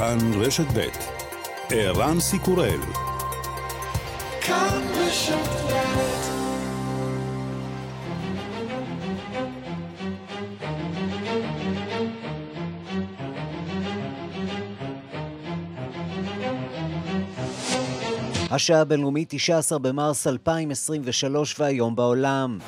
כאן רשת ב' ערן סיקורל השעה הבינלאומית 19 במרס 2023 והיום בעולם.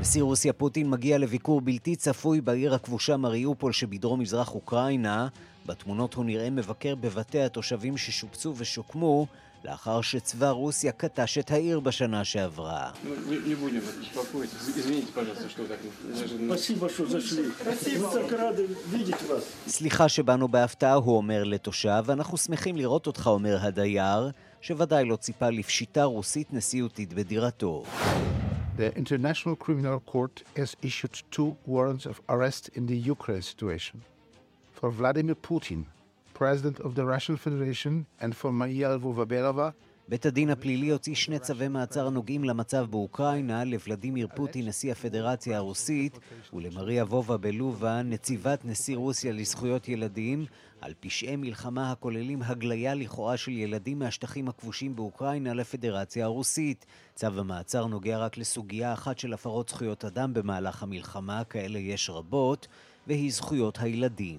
נשיא רוסיה פוטין מגיע לביקור בלתי צפוי בעיר הכבושה מריופול שבדרום מזרח אוקראינה. בתמונות הוא נראה מבקר בבתי התושבים ששופצו ושוקמו לאחר שצבא רוסיה קטש את העיר בשנה שעברה. סליחה שבאנו בהפתעה, הוא אומר לתושב, אנחנו שמחים לראות אותך, אומר הדייר, שוודאי לא ציפה לפשיטה רוסית נשיאותית בדירתו. The International Criminal Court has issued two warrants of arrest in the Ukraine situation. For Vladimir Putin, President of the Russian Federation, and for Maria Lvova בית הדין הפלילי הוציא שני צווי מעצר הנוגעים למצב באוקראינה לוולדימיר פוטין, נשיא הפדרציה הרוסית, ולמריה וובה בלובה, נציבת נשיא רוסיה לזכויות ילדים, על פשעי מלחמה הכוללים הגליה לכאורה של ילדים מהשטחים הכבושים באוקראינה לפדרציה הרוסית. צו המעצר נוגע רק לסוגיה אחת של הפרות זכויות אדם במהלך המלחמה, כאלה יש רבות, והיא זכויות הילדים.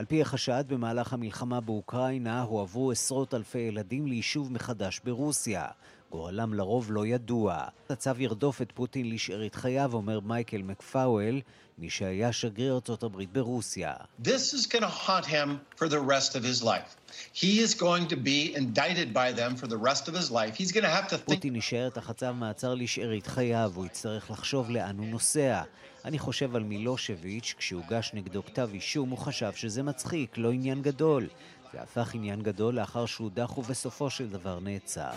על פי החשד, במהלך המלחמה באוקראינה הועברו עשרות אלפי ילדים ליישוב מחדש ברוסיה. גורלם לרוב לא ידוע. הצו ירדוף את פוטין לשארית חייו, אומר מייקל מקפאוול, מי שהיה שגריר ארצות הברית ברוסיה. This is going haunt him for the rest of his life. He is going to be indicted by them for the rest of his life. He's going to have to think... פוטין יישאר תחת צו מעצר לשארית חייו, הוא יצטרך לחשוב לאן הוא נוסע. אני חושב על מילושביץ', כשהוגש נגדו כתב אישום, הוא חשב שזה מצחיק, לא עניין גדול. זה הפך עניין גדול לאחר שהודח ובסופו של דבר נעצר.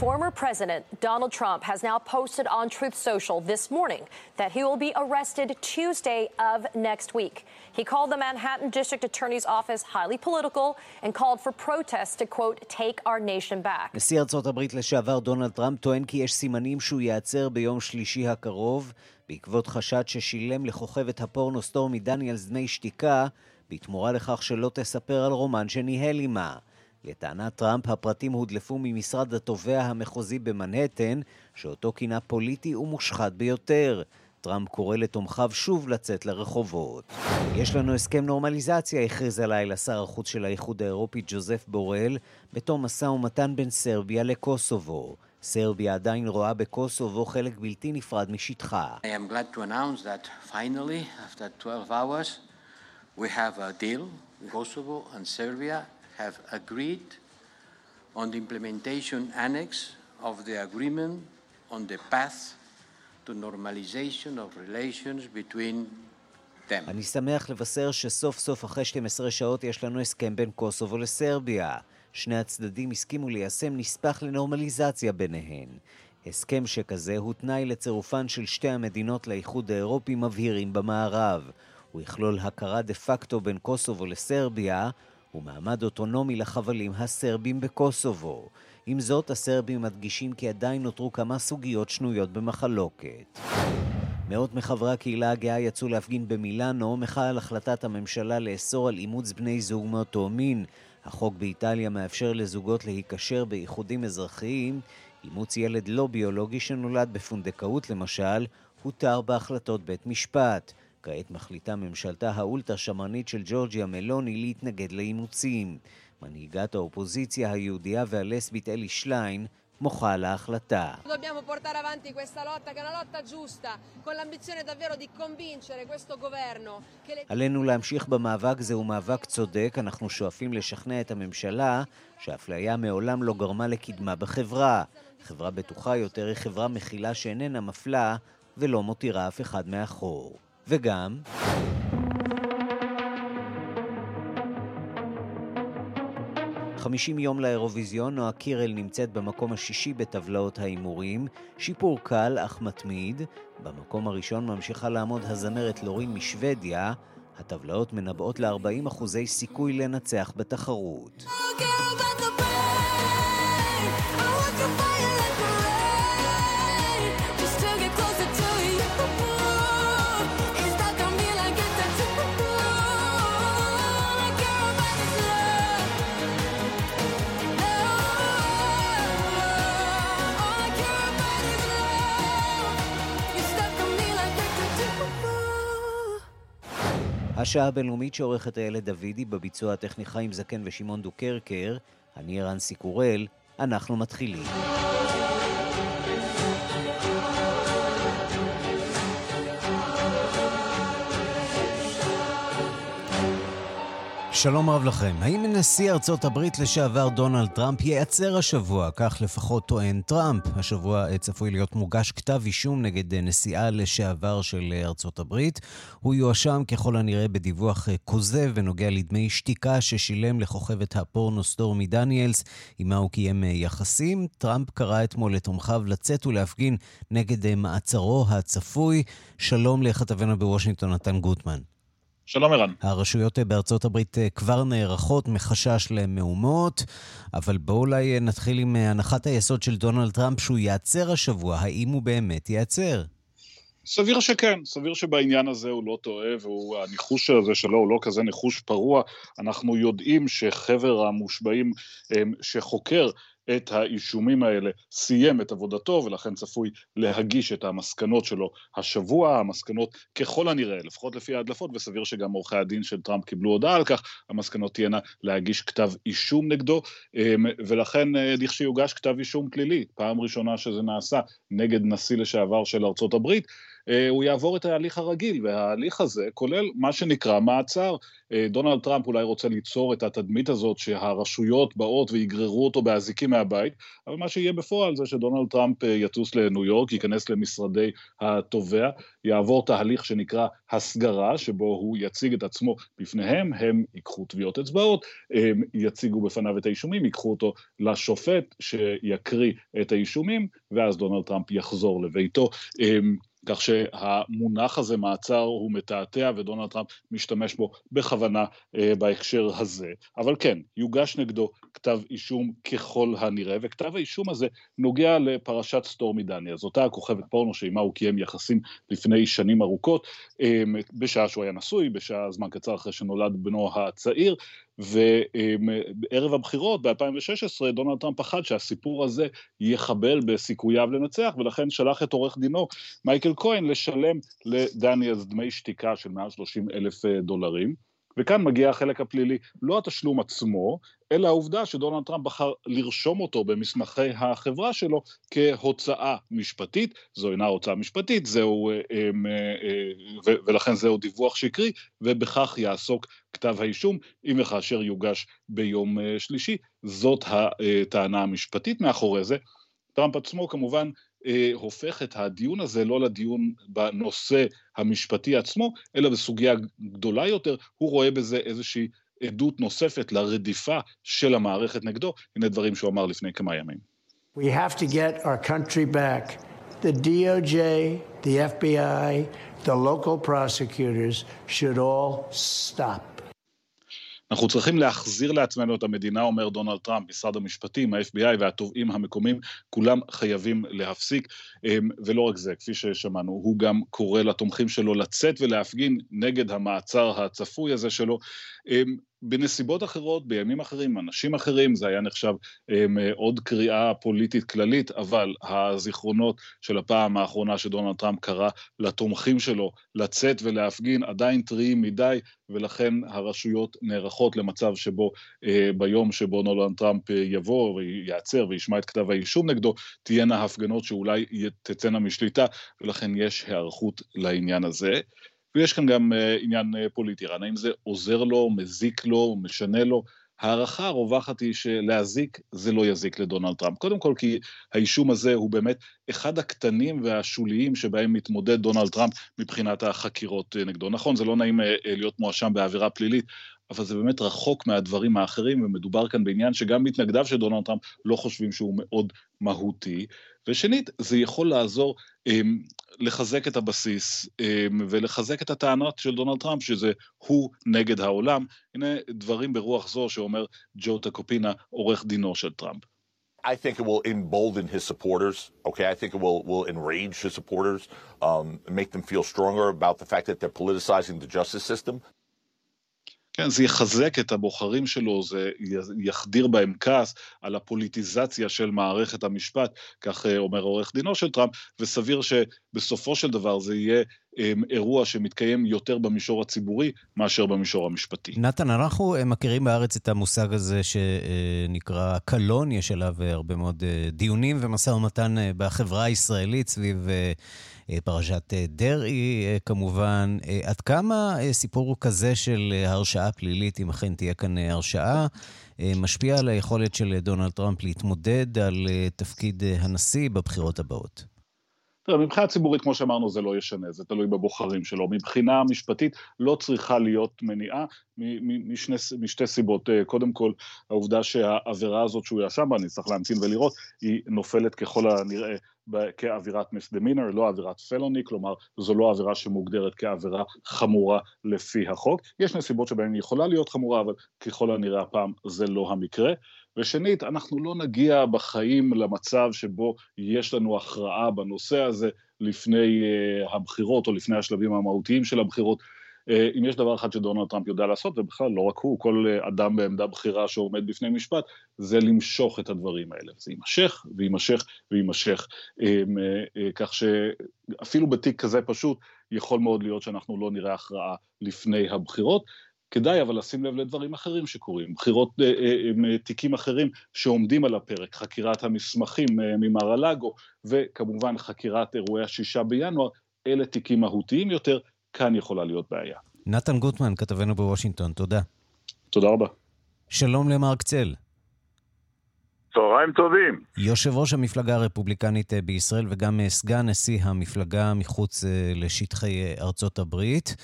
Former President Donald Trump has now posted on Truth Social this morning that he will be arrested Tuesday of next week. He called the Manhattan District Attorney's Office highly political and called for protests to, quote, take our nation back. נשיא ארצות הברית לשעבר דונלד טראמפ טוען כי יש סימנים שהוא ייעצר ביום שלישי הקרוב בעקבות חשד ששילם לכוכבת הפורנו סטורמי דניאלס דמי שתיקה בתמורה לכך שלא תספר על רומן שניהל עימה. לטענת טראמפ, הפרטים הודלפו ממשרד התובע המחוזי במנהטן, שאותו כינה פוליטי ומושחת ביותר. טראמפ קורא לתומכיו שוב לצאת לרחובות. יש לנו הסכם נורמליזציה, הכריז הלילה שר החוץ של האיחוד האירופי ג'וזף בורל, בתום משא ומתן בין סרביה לקוסובו. סרביה עדיין רואה בקוסובו חלק בלתי נפרד משטחה. I am glad to announce that finally, after 12 hours, we have a deal. Kosovo and Serbia have agreed on the implementation annex of the agreement on the path to normalization of relations between them. אני שמח לבשר שסוף סוף אחרי 12 שעות יש לנו הסכם בין קוסובו לסרביה. שני הצדדים הסכימו ליישם נספח לנורמליזציה ביניהן. הסכם שכזה הוא תנאי לצירופן של שתי המדינות לאיחוד האירופי מבהירים במערב. הוא יכלול הכרה דה פקטו בין קוסובו לסרביה ומעמד אוטונומי לחבלים הסרבים בקוסובו. עם זאת, הסרבים מדגישים כי עדיין נותרו כמה סוגיות שנויות במחלוקת. מאות מחברי הקהילה הגאה יצאו להפגין במילאנו מחאה על החלטת הממשלה לאסור על אימוץ בני זוג מאותו מין. החוק באיטליה מאפשר לזוגות להיקשר באיחודים אזרחיים. אימוץ ילד לא ביולוגי שנולד בפונדקאות למשל, הותר בהחלטות בית משפט. כעת מחליטה ממשלתה האולטרה-שמרנית של ג'ורג'יה מלוני להתנגד לאימוצים. מנהיגת האופוזיציה היהודייה והלסבית אלי שליין מוחה על ההחלטה. עלינו להמשיך במאבק, זהו מאבק צודק, אנחנו שואפים לשכנע את הממשלה שאפליה מעולם לא גרמה לקדמה בחברה. חברה בטוחה יותר היא חברה מכילה שאיננה מפלה ולא מותירה אף אחד מאחור. וגם... חמישים יום לאירוויזיון, נועה קירל נמצאת במקום השישי בטבלאות ההימורים, שיפור קל אך מתמיד. במקום הראשון ממשיכה לעמוד הזמרת לורין משוודיה. הטבלאות מנבאות ל-40 אחוזי סיכוי לנצח בתחרות. השעה הבינלאומית שעורכת איילת דוידי בביצוע הטכני חיים זקן ושמעון דוקרקר, אני ערן סיקורל, אנחנו מתחילים. שלום רב לכם. האם נשיא ארצות הברית לשעבר דונלד טראמפ ייעצר השבוע? כך לפחות טוען טראמפ. השבוע צפוי להיות מוגש כתב אישום נגד נשיאה לשעבר של ארצות הברית. הוא יואשם ככל הנראה בדיווח כוזב ונוגע לדמי שתיקה ששילם לכוכבת הפורנו סטורמי דניאלס, עמה הוא קיים יחסים. טראמפ קרא אתמול לתומכיו לצאת ולהפגין נגד מעצרו הצפוי. שלום לכתבנו בוושינגטון, נתן גוטמן. שלום ערן. הרשויות בארצות הברית אה, כבר נערכות מחשש למהומות, אבל בואו אולי אה, נתחיל עם אה, הנחת היסוד של דונלד טראמפ שהוא ייעצר השבוע. האם הוא באמת ייעצר? סביר שכן, סביר שבעניין הזה הוא לא טועה, והניחוש הזה שלו הוא לא כזה ניחוש פרוע. אנחנו יודעים שחבר המושבעים שחוקר את האישומים האלה, סיים את עבודתו ולכן צפוי להגיש את המסקנות שלו השבוע, המסקנות ככל הנראה, לפחות לפי ההדלפות, וסביר שגם עורכי הדין של טראמפ קיבלו הודעה על כך, המסקנות תהיינה להגיש כתב אישום נגדו, אמ, ולכן אה, לכשיוגש כתב אישום פלילי, פעם ראשונה שזה נעשה נגד נשיא לשעבר של ארצות הברית, הוא יעבור את ההליך הרגיל, וההליך הזה כולל מה שנקרא מעצר. אה, דונלד טראמפ אולי רוצה ליצור את התדמית הזאת שהרשויות באות ויגררו אותו באזיקים מהבית, אבל מה שיהיה בפועל זה שדונלד טראמפ אה, יטוס לניו יורק, ייכנס למשרדי התובע, יעבור תהליך שנקרא הסגרה, שבו הוא יציג את עצמו בפניהם, הם ייקחו טביעות אצבעות, הם יציגו בפניו את האישומים, ייקחו אותו לשופט שיקריא את האישומים, ואז דונלד טראמפ יחזור לביתו. כך שהמונח הזה, מעצר, הוא מתעתע ודונלד טראמפ משתמש בו בכוונה אה, בהקשר הזה. אבל כן, יוגש נגדו כתב אישום ככל הנראה, וכתב האישום הזה נוגע לפרשת סטורמי דניאלס, אותה הכוכבת פורנו שעימה הוא קיים יחסים לפני שנים ארוכות, אה, בשעה שהוא היה נשוי, בשעה זמן קצר אחרי שנולד בנו הצעיר, וערב הבחירות ב-2016 דונלד טראמפ פחד שהסיפור הזה יחבל בסיכוייו לנצח ולכן שלח את עורך דינו מייקל כהן לשלם לדניאלס דמי שתיקה של מעל 30 אלף אה, דולרים. וכאן מגיע החלק הפלילי, לא התשלום עצמו, אלא העובדה שדונלד טראמפ בחר לרשום אותו במסמכי החברה שלו כהוצאה משפטית, זו אינה הוצאה משפטית, זהו, אה, אה, ולכן זהו דיווח שקרי, ובכך יעסוק כתב האישום, אם וכאשר יוגש ביום אה, שלישי. זאת הטענה המשפטית מאחורי זה. טראמפ עצמו כמובן אה, הופך את הדיון הזה לא לדיון בנושא המשפטי עצמו, אלא בסוגיה גדולה יותר, הוא רואה בזה איזושהי עדות נוספת לרדיפה של המערכת נגדו, הנה דברים שהוא אמר לפני כמה ימים. We have to get our country back. The DOJ, the FBI, the local prosecutors should all stop. אנחנו צריכים להחזיר לעצמנו את המדינה, אומר דונלד טראמפ, משרד המשפטים, ה-FBI והתובעים המקומיים, כולם חייבים להפסיק. אמ, ולא רק זה, כפי ששמענו, הוא גם קורא לתומכים שלו לצאת ולהפגין נגד המעצר הצפוי הזה שלו. בנסיבות אחרות, בימים אחרים, אנשים אחרים, זה היה נחשב um, עוד קריאה פוליטית כללית, אבל הזיכרונות של הפעם האחרונה שדונלד טראמפ קרא לתומכים שלו לצאת ולהפגין עדיין טריים מדי, ולכן הרשויות נערכות למצב שבו uh, ביום שבו דונלד טראמפ uh, יבוא וייעצר וישמע את כתב האישום נגדו, תהיינה הפגנות שאולי תצאנה משליטה, ולכן יש היערכות לעניין הזה. ויש כאן גם uh, עניין uh, פוליטי, רן, האם זה עוזר לו, מזיק לו, משנה לו? ההערכה הרווחת היא שלהזיק זה לא יזיק לדונלד טראמפ. קודם כל כי האישום הזה הוא באמת אחד הקטנים והשוליים שבהם מתמודד דונלד טראמפ מבחינת החקירות uh, נגדו. נכון, זה לא נעים להיות מואשם בעבירה פלילית, אבל זה באמת רחוק מהדברים האחרים, ומדובר כאן בעניין שגם מתנגדיו של דונלד טראמפ לא חושבים שהוא מאוד מהותי. ושנית, זה יכול לעזור um, לחזק את הבסיס um, ולחזק את הטענות של דונלד טראמפ, שזה הוא נגד העולם. הנה דברים ברוח זו שאומר ג'ו טקופינה, עורך דינו של טראמפ. I think it will embolden his supporters. Okay, I think it will will enrage his supporters, um, make them feel stronger about the fact that they're politicizing the justice system. כן, זה יחזק את הבוחרים שלו, זה יחדיר בהם כעס על הפוליטיזציה של מערכת המשפט, כך אה, אומר עורך דינו של טראמפ, וסביר שבסופו של דבר זה יהיה אירוע שמתקיים יותר במישור הציבורי מאשר במישור המשפטי. נתן, אנחנו מכירים בארץ את המושג הזה שנקרא קלון, יש עליו הרבה מאוד דיונים ומשא ומתן בחברה הישראלית סביב... פרשת דרעי כמובן. עד כמה סיפור כזה של הרשעה פלילית, אם אכן תהיה כאן הרשעה, משפיע על היכולת של דונלד טראמפ להתמודד על תפקיד הנשיא בבחירות הבאות? תראה, מבחינה ציבורית, כמו שאמרנו, זה לא ישנה, זה תלוי בבוחרים שלו. מבחינה משפטית לא צריכה להיות מניעה משני, משתי סיבות. אה, קודם כל, העובדה שהעבירה הזאת שהוא ישם בה, אני צריך להמתין ולראות, היא נופלת ככל הנראה כעבירת מסדמינר, לא עבירת פלוני, כלומר זו לא עבירה שמוגדרת כעבירה חמורה לפי החוק. יש נסיבות שבהן היא יכולה להיות חמורה, אבל ככל הנראה הפעם זה לא המקרה. ושנית, אנחנו לא נגיע בחיים למצב שבו יש לנו הכרעה בנושא הזה לפני uh, הבחירות או לפני השלבים המהותיים של הבחירות. Uh, אם יש דבר אחד שדונלד טראמפ יודע לעשות, ובכלל לא רק הוא, כל uh, אדם בעמדה בכירה שעומד בפני משפט, זה למשוך את הדברים האלה. זה יימשך ויימשך ויימשך. כך שאפילו בתיק כזה פשוט, יכול מאוד להיות שאנחנו לא נראה הכרעה לפני הבחירות. כדאי אבל לשים לב לדברים אחרים שקורים, בחירות, אה, אה, אה, תיקים אחרים שעומדים על הפרק, חקירת המסמכים ממר הלאגו, וכמובן חקירת אירועי השישה בינואר, אלה תיקים מהותיים יותר, כאן יכולה להיות בעיה. נתן גוטמן, כתבנו בוושינגטון, תודה. תודה רבה. שלום למרק צל. צהריים טובים. יושב ראש המפלגה הרפובליקנית בישראל וגם סגן נשיא המפלגה מחוץ לשטחי ארצות הברית.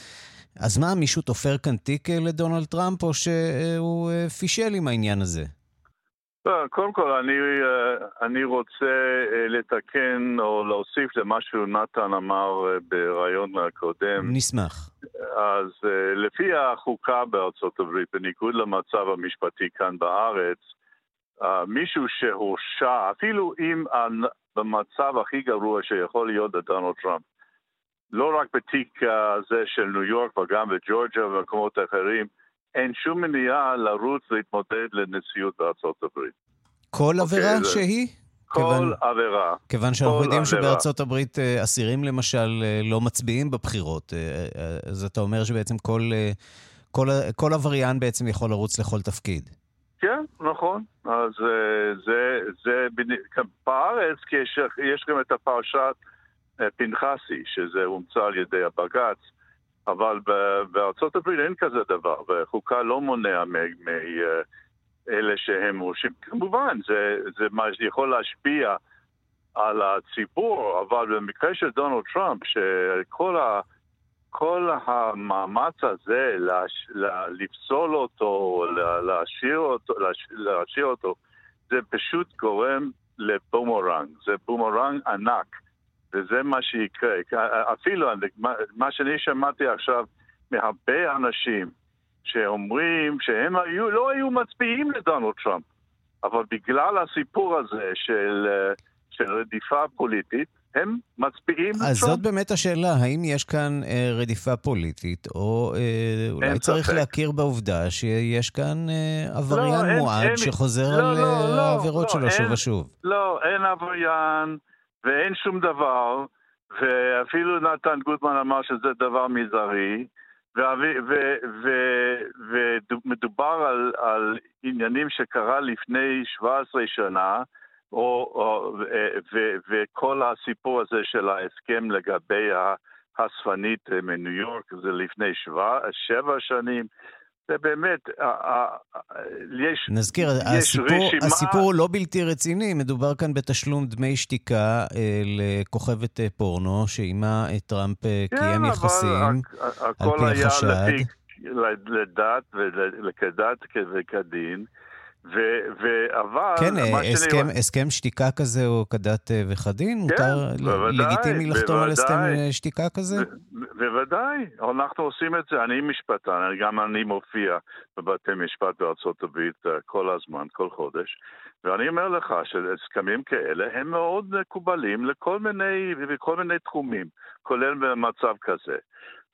אז מה, מישהו תופר כאן תיק אה, לדונלד טראמפ, או שהוא אה, פישל עם העניין הזה? לא, קודם כל, אני, אה, אני רוצה לתקן או להוסיף למה שנתן אמר בריאיון הקודם. נשמח. אז לפי החוקה בארצות הברית, בניגוד למצב המשפטי כאן בארץ, מישהו שהורשע, אפילו אם במצב הכי גרוע שיכול להיות לדונלד טראמפ, לא רק בתיק הזה של ניו יורק וגם בג'ורג'ה ובמקומות אחרים, אין שום מניעה לרוץ להתמודד לנשיאות בארצות הברית. כל okay, אוקיי, עבירה זה... שהיא? כל כיוון, עבירה. כיוון שאנחנו יודעים שבארצות הברית אה, אסירים למשל אה, לא מצביעים בבחירות, אה, אז אתה אומר שבעצם כל, כל, כל עבריין בעצם יכול לרוץ לכל תפקיד. כן, נכון. אז זה, זה, זה בארץ, כי יש, יש גם את הפרשת פנחסי, שזה הומצא על ידי הבג"ץ, אבל בארצות הברית אין כזה דבר, וחוקה לא מונע מאלה שהם מורשים. כמובן, זה, זה מה שיכול להשפיע על הציבור, אבל במקרה של דונלד טראמפ, שכל ה... כל המאמץ הזה להש... לפסול אותו, להשאיר אותו, להשאיר אותו, זה פשוט גורם לבומרנג, זה בומרנג ענק. וזה מה שיקרה. אפילו מה שאני שמעתי עכשיו מהרבה אנשים שאומרים שהם היו, לא היו מצביעים לדונלד טראמפ, אבל בגלל הסיפור הזה של, של רדיפה פוליטית, הם מצביעים לטראמפ. אז זאת באמת השאלה, האם יש כאן אה, רדיפה פוליטית, או אה, אולי צריך ספק. להכיר בעובדה שיש כאן אה, עבריין לא, מועד אין, שחוזר לא, על לא, אה, לא, העבירות לא, שלו אין, שוב ושוב? לא, אין עבריין. ואין שום דבר, ואפילו נתן גוטמן אמר שזה דבר מזערי, ומדובר על, על עניינים שקרה לפני 17 שנה, או, או, ו, וכל הסיפור הזה של ההסכם לגבי האספנית מניו יורק זה לפני שבע, שבע שנים. זה באמת, יש... נזכיר, יש הסיפור, רשימה... הסיפור לא בלתי רציני, מדובר כאן בתשלום דמי שתיקה אה, לכוכבת אה, פורנו, שעימה אה, טראמפ כן, קיים יחסים, על פי החשד. הכל היה לפי, לדת וכדת וכדין. ו- אבל... כן, הסכם, שאני... הסכם שתיקה כזה הוא כדת אה, וכדין? כן, מותר בוודאי, לגיטימי לחתום בוודאי, על הסכם אה, שתיקה כזה? בוודאי, אנחנו עושים את זה. אני משפטן, גם אני מופיע בבתי משפט בארצות הברית אה, כל הזמן, כל חודש, ואני אומר לך שהסכמים כאלה הם מאוד מקובלים לכל מיני, בכל מיני תחומים, כולל במצב כזה.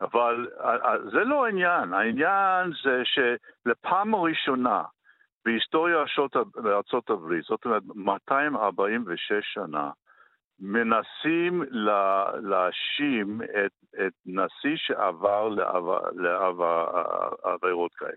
אבל זה לא העניין, העניין זה שלפעם הראשונה בהיסטוריה בארצות הברית, זאת אומרת 246 שנה, מנסים להאשים את, את נשיא שעבר לעבירות כאלה.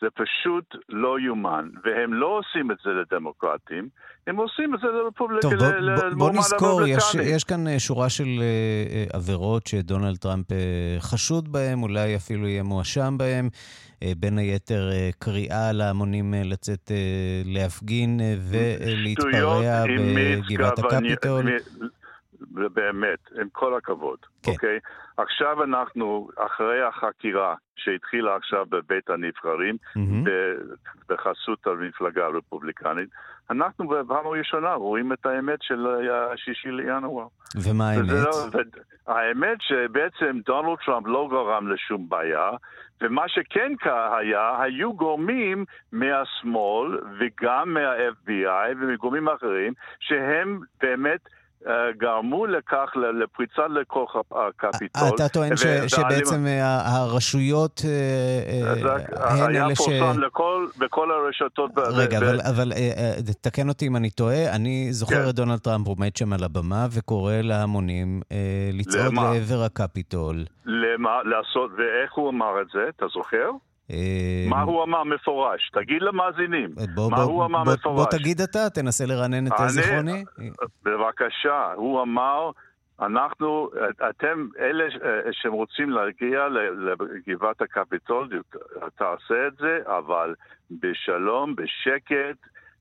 זה פשוט לא יאומן, והם לא עושים את זה לדמוקרטים, הם עושים את זה לרפובליקה, טוב, בוא, בוא, בוא נזכור, יש, יש כאן אה, שורה של uh, עבירות שדונלד טראמפ uh, חשוד בהן, אולי אפילו יהיה מואשם בהן. Uh, בין היתר uh, קריאה להמונים uh, לצאת להפגין ולהתפרע בגבעת הקפיטול. באמת, עם כל הכבוד, כן. אוקיי? עכשיו אנחנו, אחרי החקירה שהתחילה עכשיו בבית הנבחרים, mm-hmm. בחסות המפלגה הרפובליקנית, אנחנו בפעם הראשונה רואים את האמת של השישי לינואר. ומה האמת? לא, האמת שבעצם דונלד טראמפ לא גרם לשום בעיה, ומה שכן היה, היו גורמים מהשמאל וגם מה-FBI ומגורמים אחרים, שהם באמת גרמו לכך, לפריצה לכוח הקפיטול. אתה טוען ש, שבעצם הרשויות אה, אה, הן אלה ש... היה פורסם לכל, בכל הרשתות. רגע, אבל, אבל תקן אותי אם אני טועה, אני זוכר כן. את דונלד טראמפ עומד שם על הבמה וקורא להמונים לצעוד לעבר הקפיטול. למה? לעשות, ואיך הוא אמר את זה, אתה זוכר? אה, מה הוא אמר מפורש? תגיד למאזינים, מה הוא אמר מפורש? בוא תגיד אתה, תנסה לרענן את זיכרוני. בבקשה, הוא אמר, אנחנו, אתם, אלה שהם רוצים להגיע לגבעת הקפיטול, תעשה את זה, אבל בשלום, בשקט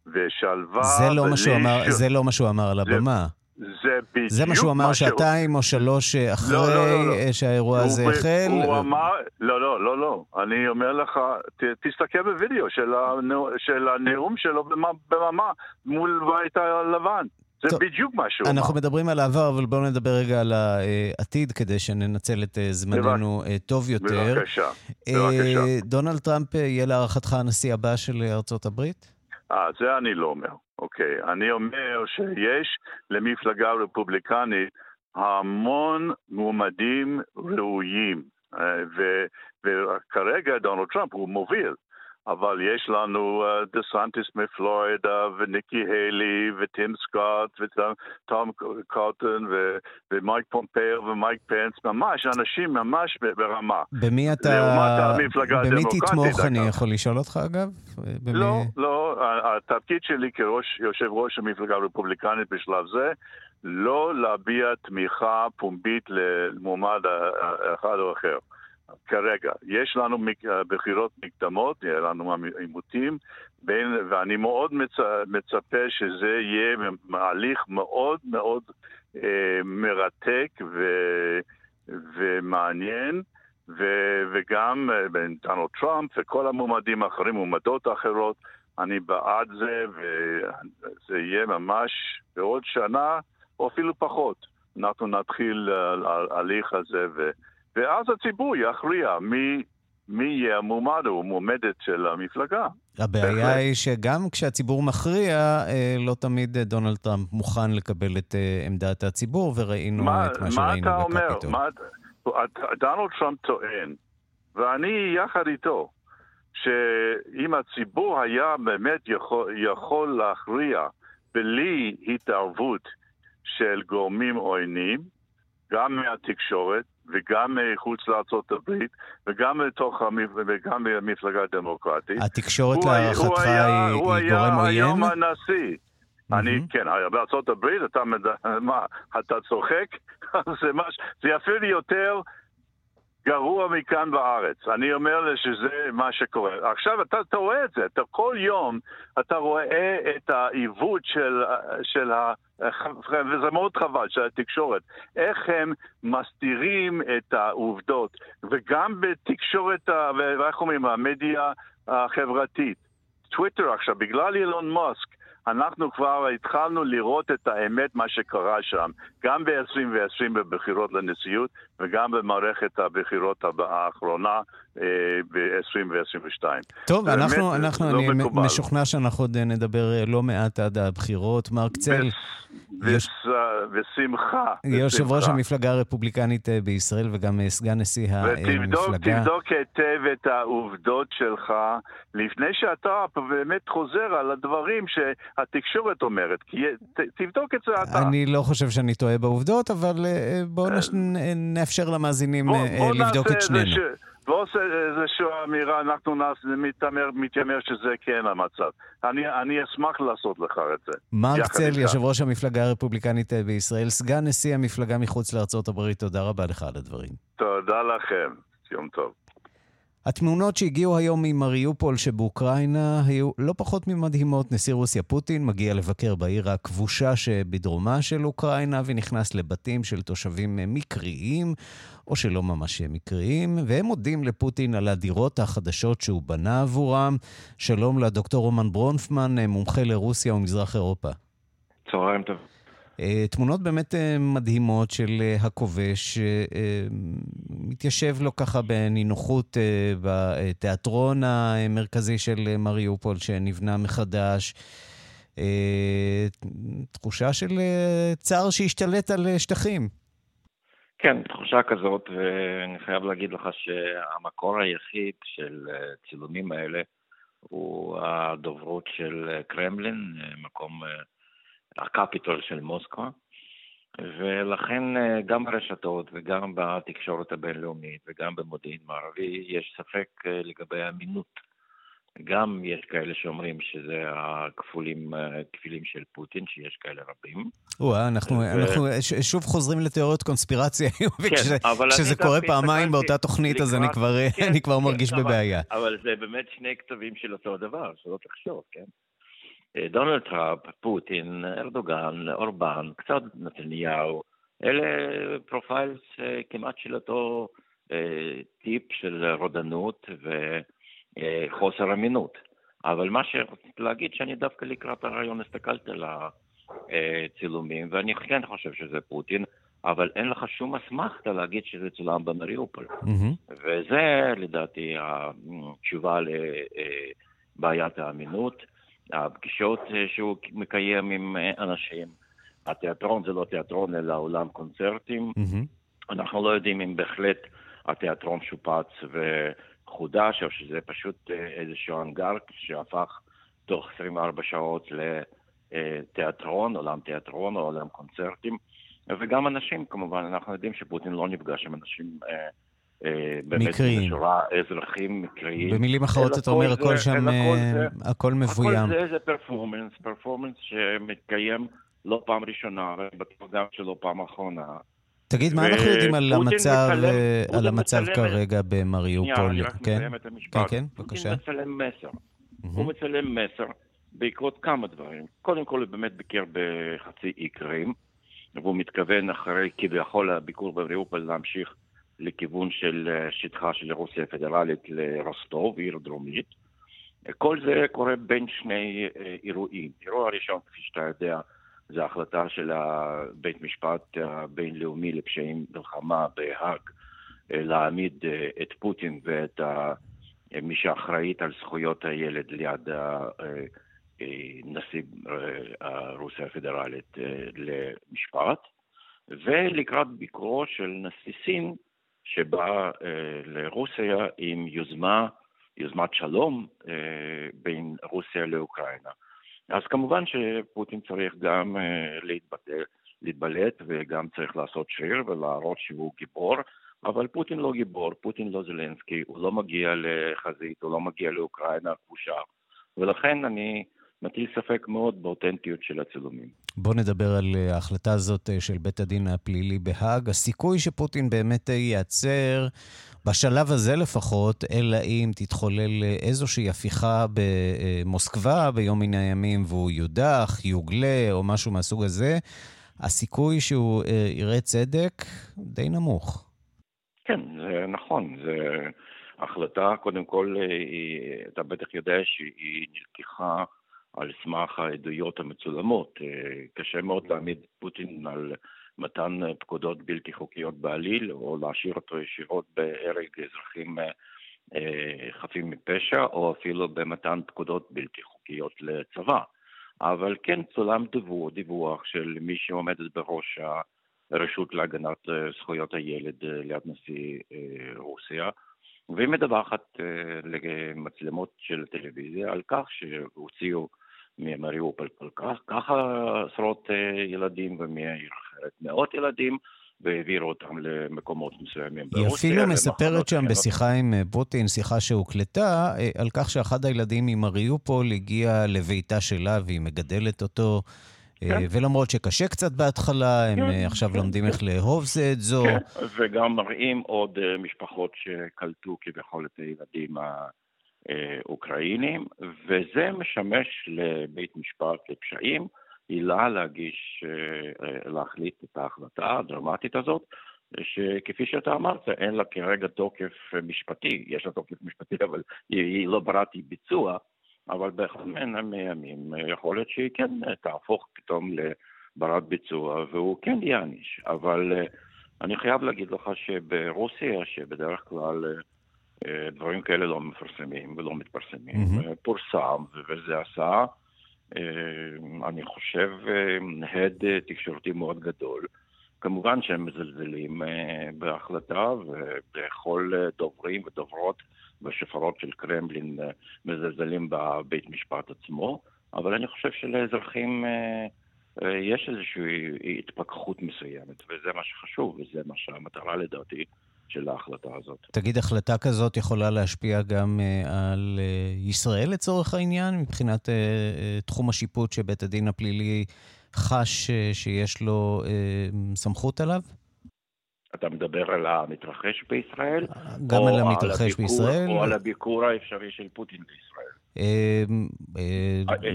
ושלווה. זה לא, מה שהוא, אמר, זה לא מה שהוא אמר על הבמה. זה בדיוק זה מה שהוא אמר שעתיים או שלוש אחרי לא, לא, לא, לא. שהאירוע הזה ב... החל? הוא אמר, לא, לא, לא, לא. אני אומר לך, ת, תסתכל בווידאו של, הנאום, של הנאום שלו בממה מול בית הלבן. זה טוב, בדיוק מה שהוא אמר. אנחנו מדברים על העבר, אבל בואו נדבר רגע על העתיד, כדי שננצל את אה, זמננו בבק... אה, טוב יותר. בבקשה, אה, בבקשה. דונלד טראמפ יהיה להערכתך הנשיא הבא של ארצות הברית? אה, זה אני לא אומר. אוקיי, אני אומר שיש למפלגה רפובליקנית המון מועמדים ראויים, אה, וכרגע דונלד טראמפ הוא מוביל. אבל יש לנו דה uh, סנטיס מפלורידה, וניקי היילי, וטים סקוט, וטום קוטון, ומייק פומפאו, ומייק פנס, ממש אנשים ממש ברמה. במי אתה... לעומת המפלגה במי תתמוך, אני יכול לשאול אותך אגב? במי... לא, לא, התפקיד שלי כראש, יושב ראש המפלגה הרפובליקנית בשלב זה, לא להביע תמיכה פומבית למועמד אחד או אחר. כרגע. יש לנו בחירות מקדמות, יהיה לנו עימותים, ואני מאוד מצפה שזה יהיה הליך מאוד מאוד אה, מרתק ו, ומעניין. ו, וגם אה, בין דונלד טראמפ וכל המועמדים האחרים, מועמדות אחרות, אני בעד זה, וזה יהיה ממש בעוד שנה, או אפילו פחות. אנחנו נתחיל אה, ההליך הזה, ו, ואז הציבור יכריע מי, מי יהיה המועמד או המועמדת של המפלגה. הבעיה היא שגם כשהציבור מכריע, אה, לא תמיד דונלד טראמפ מוכן לקבל את אה, עמדת הציבור, וראינו מה, את מה שראינו בקפיטול. מה אתה אומר? דונלד טראמפ טוען, ואני יחד איתו, שאם הציבור היה באמת יכול, יכול להכריע בלי התערבות של גורמים עוינים, גם מהתקשורת, וגם מחוץ לארצות הברית, וגם מתוך וגם במפלגה הדמוקרטית. התקשורת להערכתך היא, היא גורם עוין? הוא היה היום הנשיא. Mm-hmm. אני, כן, בארצות הברית, אתה, מה, אתה צוחק? זה, מש, זה יפה לי יותר גרוע מכאן בארץ. אני אומר שזה מה שקורה. עכשיו, אתה, אתה רואה את זה, אתה כל יום, אתה רואה את העיוות של, של ה... וזה מאוד חבל, של התקשורת. איך הם מסתירים את העובדות, וגם בתקשורת, ואיך אומרים, המדיה החברתית. טוויטר עכשיו, בגלל אילון מאסק, אנחנו כבר התחלנו לראות את האמת, מה שקרה שם, גם ב-2020 בבחירות לנשיאות וגם במערכת הבחירות האחרונה ב-2022. טוב, אנחנו, אנחנו לא אני מקובל. משוכנע שאנחנו עוד נדבר אה, לא מעט עד הבחירות. מרק צל, בשמחה. יושב ראש המפלגה הרפובליקנית אה, בישראל וגם אה, סגן נשיא המפלגה. ותבדוק היטב את העובדות שלך לפני שאתה באמת חוזר על הדברים שהתקשורת אומרת, כי תבדוק את זה אתה. אני לא חושב שאני טועה בעובדות, אבל אה, בואו נאפשר למאזינים לבדוק את שנינו. ועושה איזושהי אמירה, אנחנו מתיימר, מתיימר שזה כן המצב. אני, אני אשמח לעשות לך את זה. מרק צל, יושב ראש המפלגה הרפובליקנית בישראל, סגן נשיא המפלגה מחוץ לארצות הברית, תודה רבה לך על הדברים. תודה לכם, יום טוב. התמונות שהגיעו היום ממריופול שבאוקראינה היו לא פחות ממדהימות. נשיא רוסיה פוטין מגיע לבקר בעיר הכבושה שבדרומה של אוקראינה ונכנס לבתים של תושבים מקריים, או שלא ממש מקריים, והם מודים לפוטין על הדירות החדשות שהוא בנה עבורם. שלום לדוקטור רומן ברונפמן, מומחה לרוסיה ומזרח אירופה. צהריים טוב. אה, תמונות באמת אה, מדהימות של אה, הכובש, מתיישב לו ככה בנינוחות בתיאטרון המרכזי של מריופול שנבנה מחדש. תחושה של צער שהשתלט על שטחים. כן, תחושה כזאת, ואני חייב להגיד לך שהמקור היחיד של צילומים האלה הוא הדוברות של קרמלין, מקום הקפיטול של מוסקבה, ולכן אה, גם ברשתות וגם בתקשורת הבינלאומית וגם במודיעין מערבי יש ספק אה, לגבי האמינות. גם יש כאלה שאומרים שזה הכפולים, אה, כפילים של פוטין, שיש כאלה רבים. או אנחנו, ו... אנחנו שוב חוזרים לתיאוריות קונספירציה, כן, וכשזה קורה פעמיים באותה תוכנית, לקראת, אז אני כבר, כן, אני כבר כן, מרגיש כן, בבעיה. אבל, אבל זה באמת שני כתבים של אותו דבר, שלא תחשוב, כן? דונלד טראמפ, פוטין, ארדוגן, אורבן, קצת נתניהו, אלה profiles אה, כמעט של אותו אה, type של רודנות וחוסר אמינות. אבל מה שרציתי להגיד, שאני דווקא לקראת הרעיון הסתכלתי על הצילומים, ואני כן חושב שזה פוטין, אבל אין לך שום אסמכתה להגיד שזה צולם במריופול. Mm-hmm. וזה לדעתי התשובה לבעיית האמינות. הפגישות אה, שהוא מקיים עם אה, אנשים. התיאטרון זה לא תיאטרון אלא עולם קונצרטים. Mm-hmm. אנחנו לא יודעים אם בהחלט התיאטרון שופץ וחודש, או שזה פשוט אה, איזשהו אנגר שהפך תוך 24 שעות לתיאטרון, עולם תיאטרון או עולם קונצרטים. וגם אנשים, כמובן, אנחנו יודעים שפוטין לא נפגש עם אנשים אה, מקריים. בשורה אזרחים מקריים. במילים אחרות אתה אומר, הכל שם, אה, הכל מבוים. הכל זה זה פרפורמנס, פרפורמנס שמתקיים לא פעם ראשונה, ובטוח גם שלא פעם אחרונה. תגיד, מה אנחנו יודעים על המצב, אה, על המצב כרגע במריופול? שנייה, אני רק כן? מסיים את המשפט. כן, כן, בבקשה. הוא מצלם מסר. הוא מצלם מסר בעקבות כמה דברים. קודם כל, הוא באמת ביקר בחצי אי קרים, והוא מתכוון אחרי כביכול הביקור במריופול להמשיך לכיוון של אה, שטחה של רוסיה הפדרלית לרוסטוב, עיר דרומית. כל זה קורה בין שני אה, אירועים. אירוע הראשון, כפי שאתה יודע, זה החלטה של בית משפט הבינלאומי לפשעים מלחמה בהאג אה, להעמיד את פוטין ואת מי שאחראית על זכויות הילד ליד נשיא רוסיה הפדרלית למשפט. ולקראת ביקורו של נשיא סין, שבא אה, לרוסיה עם יוזמה, יוזמת שלום אה, בין רוסיה לאוקראינה. אז כמובן שפוטין צריך גם אה, להתבטא, להתבלט וגם צריך לעשות שריר ולהראות שהוא גיבור, אבל פוטין לא גיבור, פוטין לא זלנסקי, הוא לא מגיע לחזית, הוא לא מגיע לאוקראינה הכבושה, ולכן אני מטיל ספק מאוד באותנטיות של הצילומים. בוא נדבר על אה, ההחלטה הזאת אה, של בית הדין הפלילי בהאג. הסיכוי שפוטין באמת אה, ייעצר, בשלב הזה לפחות, אלא אם תתחולל איזושהי הפיכה במוסקבה ביום מן הימים והוא יודח, יוגלה או משהו מהסוג הזה, הסיכוי שהוא יראה צדק די נמוך. כן, זה נכון. זה החלטה, קודם כל, אתה בטח יודע שהיא נלקחה על סמך העדויות המצולמות. אה, קשה מאוד להעמיד פוטין על מתן פקודות בלתי חוקיות בעליל, או להשאיר אותו ישירות בהרג אזרחים אה, חפים מפשע, או אפילו במתן פקודות בלתי חוקיות לצבא. אבל כן צולם דיווח, דיווח של מי שעומדת בראש הרשות להגנת זכויות הילד ליד נשיא רוסיה, והיא מדווחת למצלמות של טלוויזיה על כך שהוציאו ממריאופל כל כך, ככה עשרות ילדים ומהעיר אחרת מאות ילדים והעבירו אותם למקומות מסוימים. היא אפילו מספרת שם בשיחה עם אה, פוטין, שיחה שהוקלטה, אה, על כך שאחד הילדים ממריופול הגיע לביתה שלה והיא מגדלת אותו. אה, כן. ולמרות שקשה קצת בהתחלה, הם כן, עכשיו כן, לומדים כן. איך לאהוב זה את זו. כן, וגם מראים עוד משפחות שקלטו כביכול את הילדים האוקראינים, וזה משמש לבית משפט לפשעים. עילה להגיש, אה, אה, להחליט את ההחלטה הדרמטית הזאת, שכפי שאתה אמרת, אין לה כרגע תוקף משפטי, יש לה תוקף משפטי, אבל היא לא ברת ביצוע, אבל באחד מן הימים יכול להיות שהיא כן תהפוך פתאום לברת ביצוע, והוא כן יעניש. אבל אה, אני חייב להגיד לך שברוסיה, שבדרך כלל דברים כאלה לא מפרסמים ולא מתפרסמים, mm-hmm. פורסם, וזה עשה אה, אני חושב, אה, הד תקשורתי מאוד גדול. כמובן שהם מזלזלים אה, בהחלטה, ובכל דוברים ודוברות בשופרות של קרמלין מזלזלים בבית משפט עצמו, אבל אני חושב שלאזרחים יש איזושהי התפכחות מסוימת, וזה מה שחשוב, וזה מה שהמטרה לדעתי של ההחלטה הזאת. תגיד, החלטה כזאת יכולה להשפיע גם uh, על uh, ישראל לצורך העניין, מבחינת uh, uh, תחום השיפוט שבית הדין הפלילי חש שיש לו סמכות עליו? אתה מדבר על המתרחש בישראל? גם על המתרחש על הביקור, בישראל. או על הביקור האפשרי של פוטין בישראל.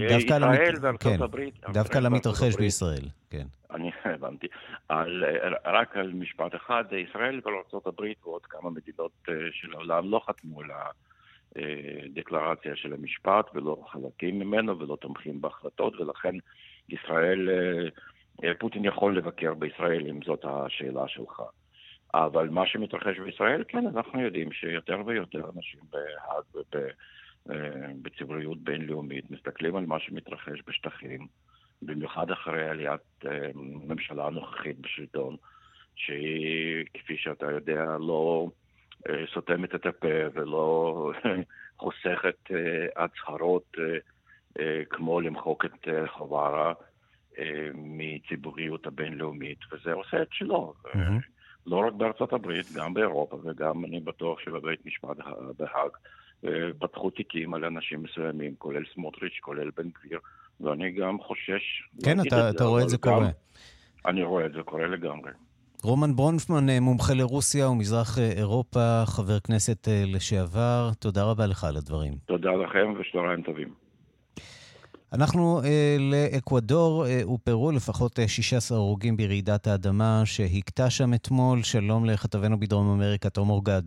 דווקא על כן, דווקא על המתרחש בישראל, כן. אני הבנתי. על, רק על משפט אחד, ישראל וארה"ב ועוד כמה מדינות אה, של העולם לא חתמו על הדקלרציה של המשפט ולא חלקים ממנו ולא תומכים בהחלטות, ולכן ישראל, אה, אה, פוטין יכול לבקר בישראל אם זאת השאלה שלך. אבל מה שמתרחש בישראל, כן, אנחנו יודעים שיותר ויותר אנשים בהאג ובציבוריות בינלאומית מסתכלים על מה שמתרחש בשטחים. במיוחד אחרי עליית הממשלה אה, הנוכחית בשלטון, שהיא, כפי שאתה יודע, לא אה, סותמת את הפה ולא חוסכת אה, הצהרות כמו למחוק את חווארה מציבוריות הבינלאומית, וזה עושה את שלו. Mm-hmm. לא רק בארצות הברית, גם באירופה, וגם אני בטוח שבבית משפט בהאג פתחו תיקים על אנשים מסוימים, כולל סמוטריץ', כולל בן גביר, ואני גם חושש... כן, אתה, אתה רואה את זה קורה. אני רואה את זה קורה לגמרי. רומן ברונפמן, אה, מומחה לרוסיה ומזרח אה, אירופה, חבר כנסת אה, לשעבר, תודה רבה לך על הדברים. תודה לכם ושתיים טובים. אנחנו אה, לאקוודור אה, ופרו, לפחות אה, 16 הרוגים ברעידת האדמה שהכתה שם אתמול. שלום לכתבנו בדרום אמריקה, תום אורגד.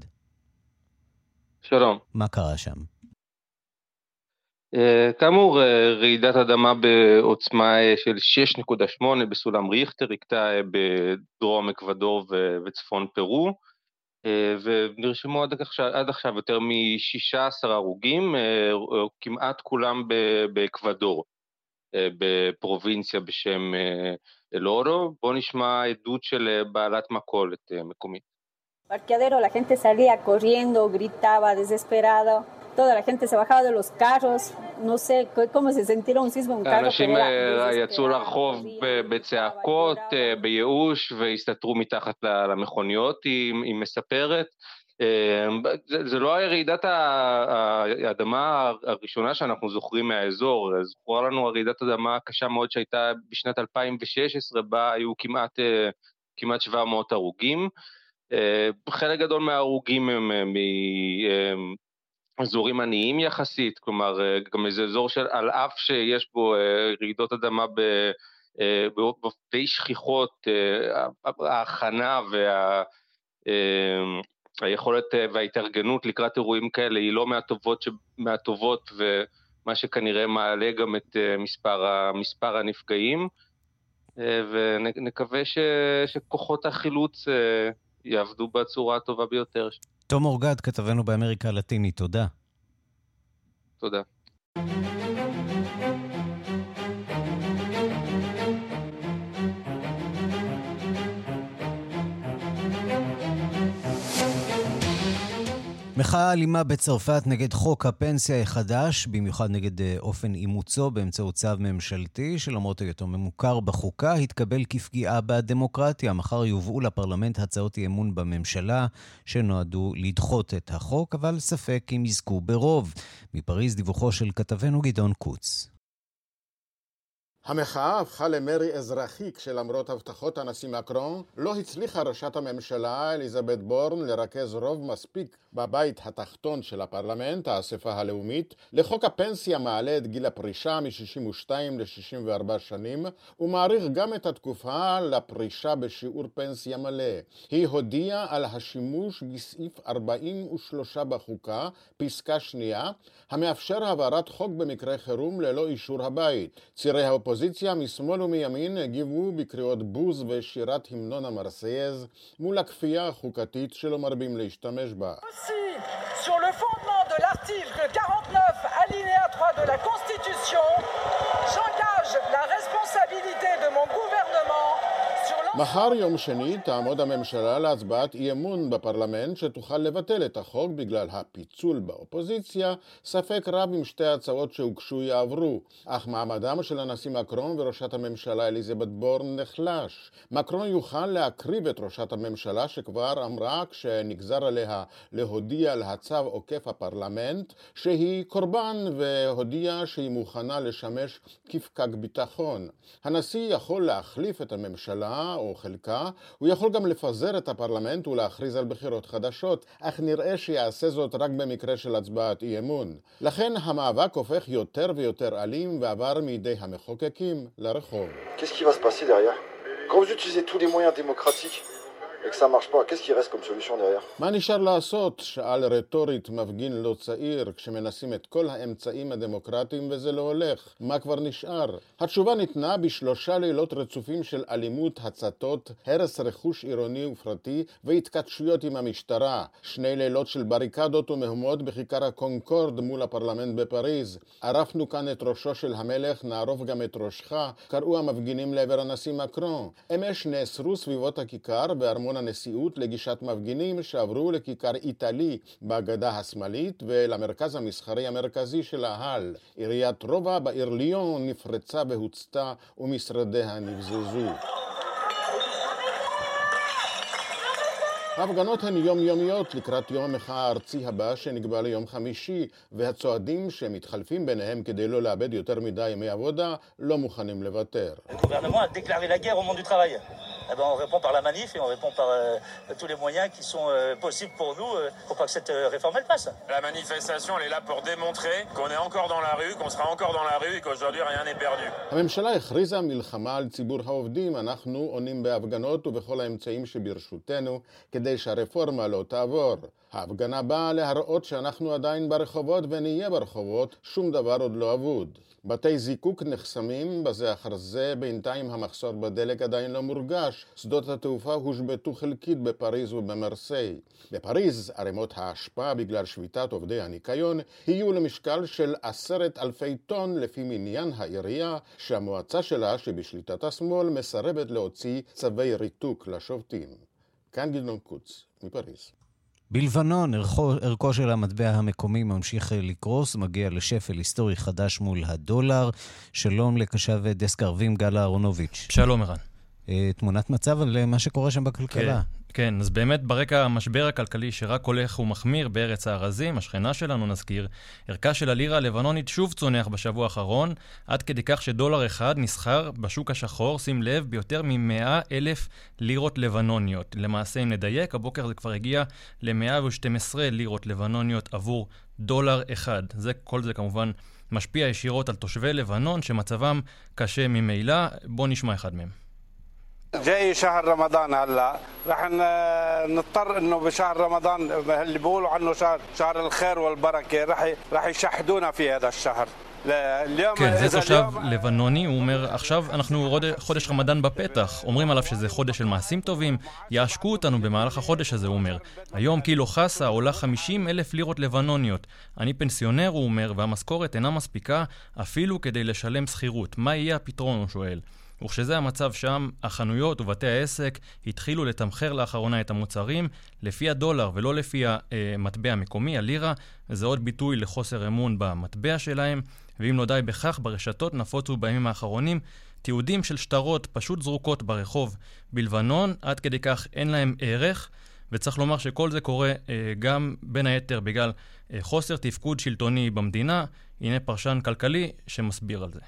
שלום. מה קרה שם? אה, כאמור, אה, רעידת אדמה בעוצמה אה, של 6.8 בסולם ריכטר הכתה בדרום אקוודור וצפון פרו, ונרשמו עד עכשיו, עד עכשיו יותר מ-16 הרוגים, כמעט כולם באקוודור, בפרובינציה בשם אלורו. בואו נשמע עדות של בעלת מכולת מקומית. Parqueadero, la gente salía corriendo, gritaba desesperado. toda la gente se bajaba de los carros, no sé cómo se sintieron un sismo un carro. האנשים יצאו לרחוב בצעקות, בייאוש, והסתתרו מתחת למכוניות, היא מספרת. זה, לא היה רעידת האדמה הראשונה שאנחנו זוכרים מהאזור, זכורה לנו הרעידת אדמה הקשה מאוד שהייתה בשנת 2016, בה היו כמעט, כמעט 700 הרוגים. חלק גדול מההרוגים הם אזורים עניים יחסית, כלומר גם איזה אזור של, על אף שיש בו רעידות אדמה ב... די שכיחות, ההכנה וה... היכולת וההתארגנות לקראת אירועים כאלה היא לא מהטובות, ש... מהטובות ומה שכנראה מעלה גם את מספר, מספר הנפגעים. ונקווה ש... שכוחות החילוץ יעבדו בצורה הטובה ביותר. תום אורגד, כתבנו באמריקה הלטינית, תודה. תודה. מחאה אלימה בצרפת נגד חוק הפנסיה החדש, במיוחד נגד אה, אופן אימוצו באמצעות צו ממשלתי, שלמרות היותו ממוכר בחוקה, התקבל כפגיעה בדמוקרטיה. מחר יובאו לפרלמנט הצעות אי אמון בממשלה, שנועדו לדחות את החוק, אבל ספק אם יזכו ברוב. מפריז דיווחו של כתבנו גדעון קוץ. המחאה הפכה למרי אזרחי כשלמרות הבטחות הנשיא מקרון לא הצליחה ראשת הממשלה אליזבת בורן לרכז רוב מספיק בבית התחתון של הפרלמנט, האספה הלאומית, לחוק הפנסיה מעלה את גיל הפרישה מ-62 ל-64 שנים ומאריך גם את התקופה לפרישה בשיעור פנסיה מלא. היא הודיעה על השימוש בסעיף 43 בחוקה, פסקה שנייה, המאפשר העברת חוק במקרה חירום ללא אישור הבית. צירי האופוזיציה משמאל ומימין הגיבו בקריאות בוז ושירת המנון המרסייז מול הכפייה החוקתית שלא מרבים להשתמש בה. sur le fondement de l'article 49 alinéa 3 de la Constitution, j'engage la responsabilité de mon gouvernement מחר יום שני תעמוד הממשלה להצבעת אי אמון בפרלמנט שתוכל לבטל את החוק בגלל הפיצול באופוזיציה, ספק רב אם שתי ההצעות שהוגשו יעברו, אך מעמדם של הנשיא מקרון וראשת הממשלה אליזבת בורן נחלש. מקרון יוכל להקריב את ראשת הממשלה שכבר אמרה כשנגזר עליה להודיע על הצו עוקף הפרלמנט שהיא קורבן והודיעה שהיא מוכנה לשמש כפקק ביטחון. הנשיא יכול להחליף את הממשלה או חלקה, הוא יכול גם לפזר את הפרלמנט ולהכריז על בחירות חדשות, אך נראה שיעשה זאת רק במקרה של הצבעת אי אמון. לכן המאבק הופך יותר ויותר אלים ועבר מידי המחוקקים לרחוב. Et que ça marche pas, qu'est-ce qui reste comme solution derrière מה נשאר לעשות? שאל רטורית מפגין לא צעיר כשמנסים את כל האמצעים הדמוקרטיים וזה לא הולך. מה כבר נשאר? התשובה ניתנה בשלושה לילות רצופים של אלימות, הצתות, הרס רכוש עירוני ופרטי והתכתשויות עם המשטרה. שני לילות של בריקדות ומהומות בכיכר הקונקורד מול הפרלמנט בפריז. ערפנו כאן את ראשו של המלך, נערוף גם את ראשך, קראו המפגינים לעבר הנשיא מקרון. אמש נאסרו סביבות הכיכר בארמון ארמון הנשיאות לגישת מפגינים שעברו לכיכר איטלי בגדה השמאלית ולמרכז המסחרי המרכזי של ההל. עיריית רובע בעיר ליון נפרצה והוצתה ומשרדיה נבזזו. ההפגנות הן יומיומיות לקראת יום המחאה הארצי הבא שנקבע ליום חמישי, והצועדים שמתחלפים ביניהם כדי לא לאבד יותר מדי ימי עבודה, לא מוכנים לוותר. eh ben, on répond par la manif et on répond par euh, tous les moyens qui sont euh, possibles pour nous euh, pour pas que cette euh, réforme elle passe. La manifestation elle est là pour démontrer qu'on est encore dans la rue, qu'on sera encore dans la rue et qu'aujourd'hui rien n'est perdu. הממשלה הכריזה מלחמה על ציבור העובדים, אנחנו עונים בהפגנות ובכל האמצעים שברשותנו כדי שהרפורמה לא תעבור. ההפגנה באה להראות שאנחנו עדיין ברחובות ונהיה ברחובות, שום דבר עוד לא אבוד. בתי זיקוק נחסמים בזה אחר זה, בינתיים המחסור בדלק עדיין לא מורגש. שדות התעופה הושבתו חלקית בפריז ובמרסיי. בפריז ערימות האשפה בגלל שביתת עובדי הניקיון יהיו למשקל של עשרת אלפי טון לפי מניין העירייה, שהמועצה שלה, שבשליטת השמאל, מסרבת להוציא צווי ריתוק לשובתים. כאן גדעון קוץ, מפריז. בלבנון, ערכו, ערכו של המטבע המקומי ממשיך לקרוס, מגיע לשפל היסטורי חדש מול הדולר. שלום לקשב דסק ערבים גל אהרונוביץ'. שלום ערן. אה, תמונת מצב על מה שקורה שם בכלכלה. כן. כן, אז באמת ברקע המשבר הכלכלי שרק הולך ומחמיר בארץ הארזים, השכנה שלנו נזכיר, ערכה של הלירה הלבנונית שוב צונח בשבוע האחרון, עד כדי כך שדולר אחד נסחר בשוק השחור, שים לב, ביותר מ-100 אלף לירות לבנוניות. למעשה, אם נדייק, הבוקר זה כבר הגיע ל-112 לירות לבנוניות עבור דולר אחד. זה, כל זה כמובן משפיע ישירות על תושבי לבנון, שמצבם קשה ממילא. בואו נשמע אחד מהם. جاي شهر رمضان هلا رح نضطر انه بشهر رمضان اللي بيقولوا عنه شهر شهر الخير والبركه رح رح يشحدونا في هذا الشهر כן, זה תושב לבנוני, הוא אומר, עכשיו אנחנו חודש רמדאן בפתח. אומרים עליו שזה חודש של מעשים טובים, יעשקו אותנו במהלך החודש הזה, הוא אומר. היום קילו חסה עולה 50 אלף לירות לבנוניות. אני פנסיונר, הוא אומר, והמשכורת אינה מספיקה אפילו כדי לשלם שכירות. מה יהיה הפתרון, הוא שואל. וכשזה המצב שם, החנויות ובתי העסק התחילו לתמחר לאחרונה את המוצרים לפי הדולר ולא לפי המטבע המקומי, הלירה, וזה עוד ביטוי לחוסר אמון במטבע שלהם, ואם לא די בכך, ברשתות נפוצו בימים האחרונים תיעודים של שטרות פשוט זרוקות ברחוב בלבנון, עד כדי כך אין להם ערך. וצריך לומר שכל זה קורה אה, גם בין היתר בגלל אה, חוסר תפקוד שלטוני במדינה. הנה פרשן כלכלי שמסביר על זה.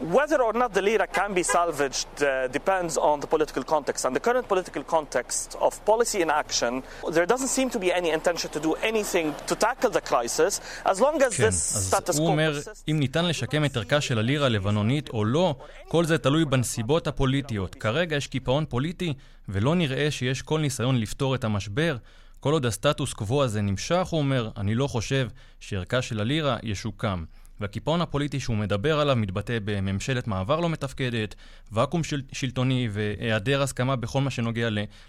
Whether or not the lira can be salvaged uh, depends on the political context. And the current political context of policy in action, there doesn't seem to be any intention to do anything to tackle the crisis, as long as כן, this status quo... הוא אומר, אם ניתן לשקם את ערכה של הלירה הלבנונית או לא, כל זה תלוי בנסיבות הפוליטיות. כרגע יש קיפאון פוליטי, ולא נראה שיש כל ניסיון לפתור את המשבר. כל עוד הסטטוס קוו הזה נמשך, הוא אומר, אני לא חושב שערכה של הלירה ישוקם. והקיפאון הפוליטי שהוא מדבר עליו מתבטא בממשלת מעבר לא מתפקדת, ואקום של, שלטוני והיעדר הסכמה בכל מה שנוגע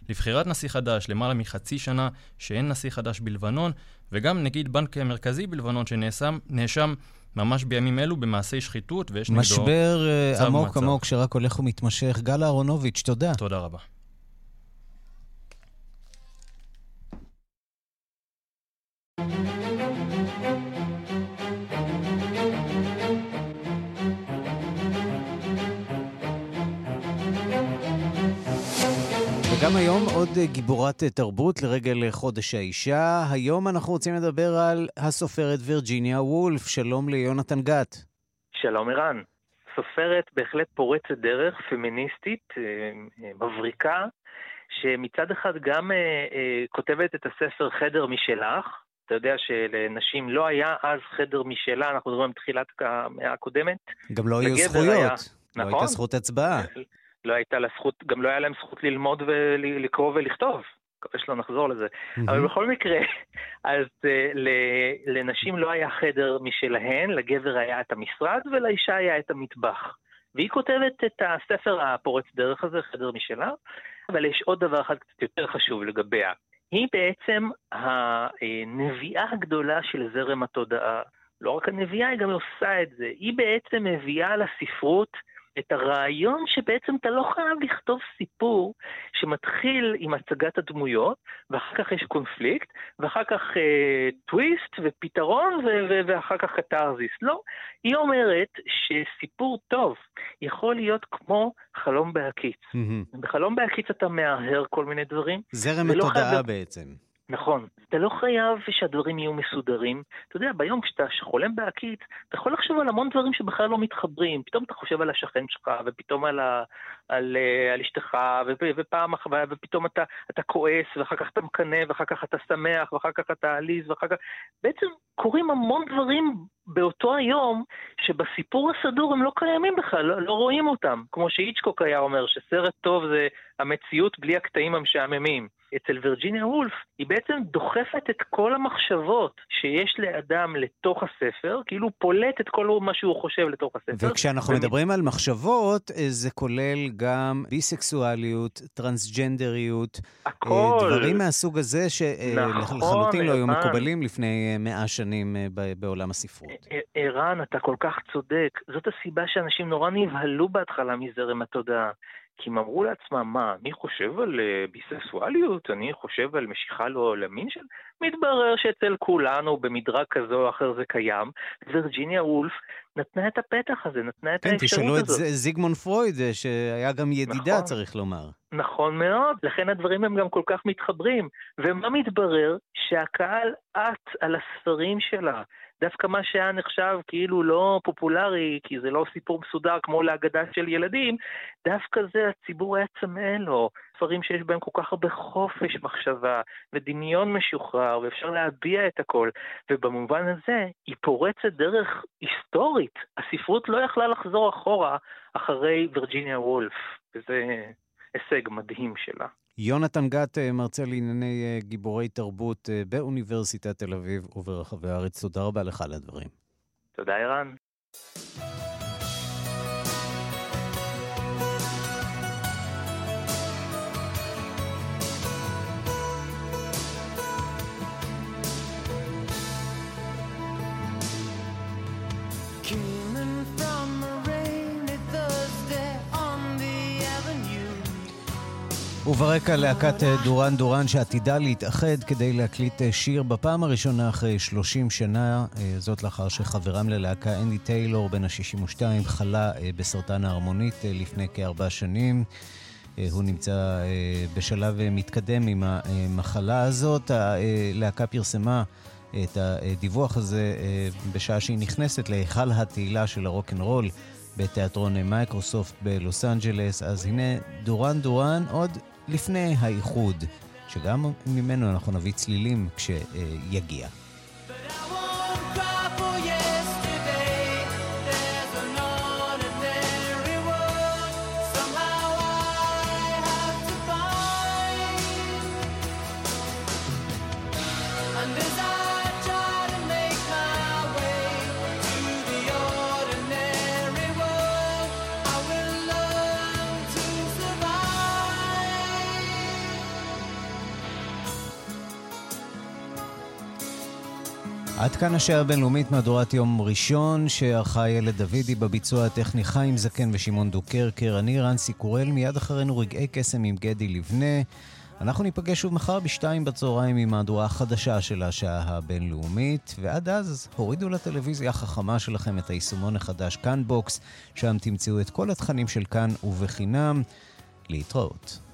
לבחירת נשיא חדש, למעלה מחצי שנה שאין נשיא חדש בלבנון, וגם נגיד בנק המרכזי בלבנון שנאשם ממש בימים אלו במעשי שחיתות, ויש נגדו משבר אה, עמוק עמוק שרק הולך ומתמשך. גל אהרונוביץ', תודה. תודה רבה. גם היום עוד גיבורת תרבות לרגל חודש האישה. היום אנחנו רוצים לדבר על הסופרת וירג'יניה וולף. שלום ליונתן גת. שלום ערן. סופרת בהחלט פורצת דרך, פמיניסטית, אה, אה, מבריקה, שמצד אחד גם אה, כותבת את הספר חדר משלך. אתה יודע שלנשים לא היה אז חדר משלה, אנחנו מדברים על תחילת המאה הקודמת. גם לא היו זכויות. היה, לא נכון. הייתה זכות הצבעה. לא הייתה לה זכות, גם לא היה להם זכות ללמוד ולקרוא ולכתוב. מקווה שלא נחזור לזה. אבל בכל מקרה, אז uh, לנשים לא היה חדר משלהן, לגבר היה את המשרד ולאישה היה את המטבח. והיא כותבת את הספר הפורץ דרך הזה, חדר משלה, אבל יש עוד דבר אחד קצת יותר חשוב לגביה. היא בעצם הנביאה הגדולה של זרם התודעה. לא רק הנביאה, היא גם עושה את זה. היא בעצם מביאה לספרות את הרעיון שבעצם אתה לא חייב לכתוב סיפור שמתחיל עם הצגת הדמויות, ואחר כך יש קונפליקט, ואחר כך אה, טוויסט ופתרון, ו- ו- ואחר כך קתרזיס. לא, היא אומרת שסיפור טוב יכול להיות כמו חלום בהקיץ. Mm-hmm. בחלום בהקיץ אתה מהרהר כל מיני דברים. זרם התודעה חייב... בעצם. נכון. אתה לא חייב שהדברים יהיו מסודרים. אתה יודע, ביום כשאתה חולם בהקיץ, אתה יכול לחשוב על המון דברים שבכלל לא מתחברים. פתאום אתה חושב על השכן שלך, ופתאום על, ה, על, אה, על אשתך, ופעם אחת, ופתאום אתה, אתה כועס, ואחר כך אתה מקנא, ואחר כך אתה שמח, ואחר כך אתה עליז, ואחר כך... בעצם קורים המון דברים באותו היום, שבסיפור הסדור הם לא קיימים בכלל, לא, לא רואים אותם. כמו שאיצ'קוק היה אומר, שסרט טוב זה המציאות בלי הקטעים המשעממים. אצל וירג'יניה וולף, היא בעצם דוחפת את כל המחשבות שיש לאדם לתוך הספר, כאילו פולט את כל מה שהוא חושב לתוך הספר. וכשאנחנו ו... מדברים על מחשבות, אה, זה כולל גם ביסקסואליות, טרנסג'נדריות, אה, הכל. דברים מהסוג הזה שלחלוטין נכון, לא היו מקובלים לפני אה, מאה שנים בעולם הספרות. ערן, אתה כל כך צודק. זאת הסיבה שאנשים נורא נבהלו בהתחלה מזרם התודעה. כי הם אמרו לעצמם, מה, אני חושב על uh, ביסקסואליות? אני חושב על משיכה לא למין של... מתברר שאצל כולנו במדרג כזה או אחר זה קיים. וירג'יניה וולף נתנה את הפתח הזה, נתנה את כן, האפשרות הזאת. כן, תשאלו את זיגמונד פרויד, אה, שהיה גם ידידה, נכון, צריך לומר. נכון מאוד, לכן הדברים הם גם כל כך מתחברים. ומה מתברר? שהקהל עט על הספרים שלה. דווקא מה שהיה נחשב כאילו לא פופולרי, כי זה לא סיפור מסודר כמו להגדה של ילדים, דווקא זה הציבור היה צמא לו. ספרים שיש בהם כל כך הרבה חופש מחשבה ודמיון משוחרר, ואפשר להביע את הכל. ובמובן הזה, היא פורצת דרך היסטורית. הספרות לא יכלה לחזור אחורה אחרי וירג'יניה וולף, וזה הישג מדהים שלה. יונתן גת, אה, מרצה לענייני אה, גיבורי תרבות אה, באוניברסיטת תל אביב וברחבי הארץ, תודה רבה לך על הדברים. תודה, ערן. Came וברקע להקת אה, דורן דורן שעתידה להתאחד כדי להקליט אה, שיר בפעם הראשונה אחרי 30 שנה, אה, זאת לאחר שחברם ללהקה אנדי טיילור בן ה-62 חלה בסרטן ההרמונית לפני כארבע שנים. הוא נמצא בשלב מתקדם עם המחלה הזאת. הלהקה פרסמה את הדיווח הזה בשעה שהיא נכנסת להיכל התהילה של הרוקנרול בתיאטרון מייקרוסופט בלוס אנג'לס. אז הנה דורן דורן עוד לפני האיחוד, שגם ממנו אנחנו נביא צלילים כשיגיע. עד כאן השעה הבינלאומית מהדורת יום ראשון, שערכה ילד דוידי בביצוע הטכני חיים זקן ושמעון דוקרקר. אני ערן סיקורל, מיד אחרינו רגעי קסם עם גדי לבנה. אנחנו ניפגש שוב מחר בשתיים בצהריים עם מהדורה החדשה של השעה הבינלאומית, ועד אז הורידו לטלוויזיה החכמה שלכם את היישומון החדש כאן BOX, שם תמצאו את כל התכנים של כאן ובחינם. להתראות.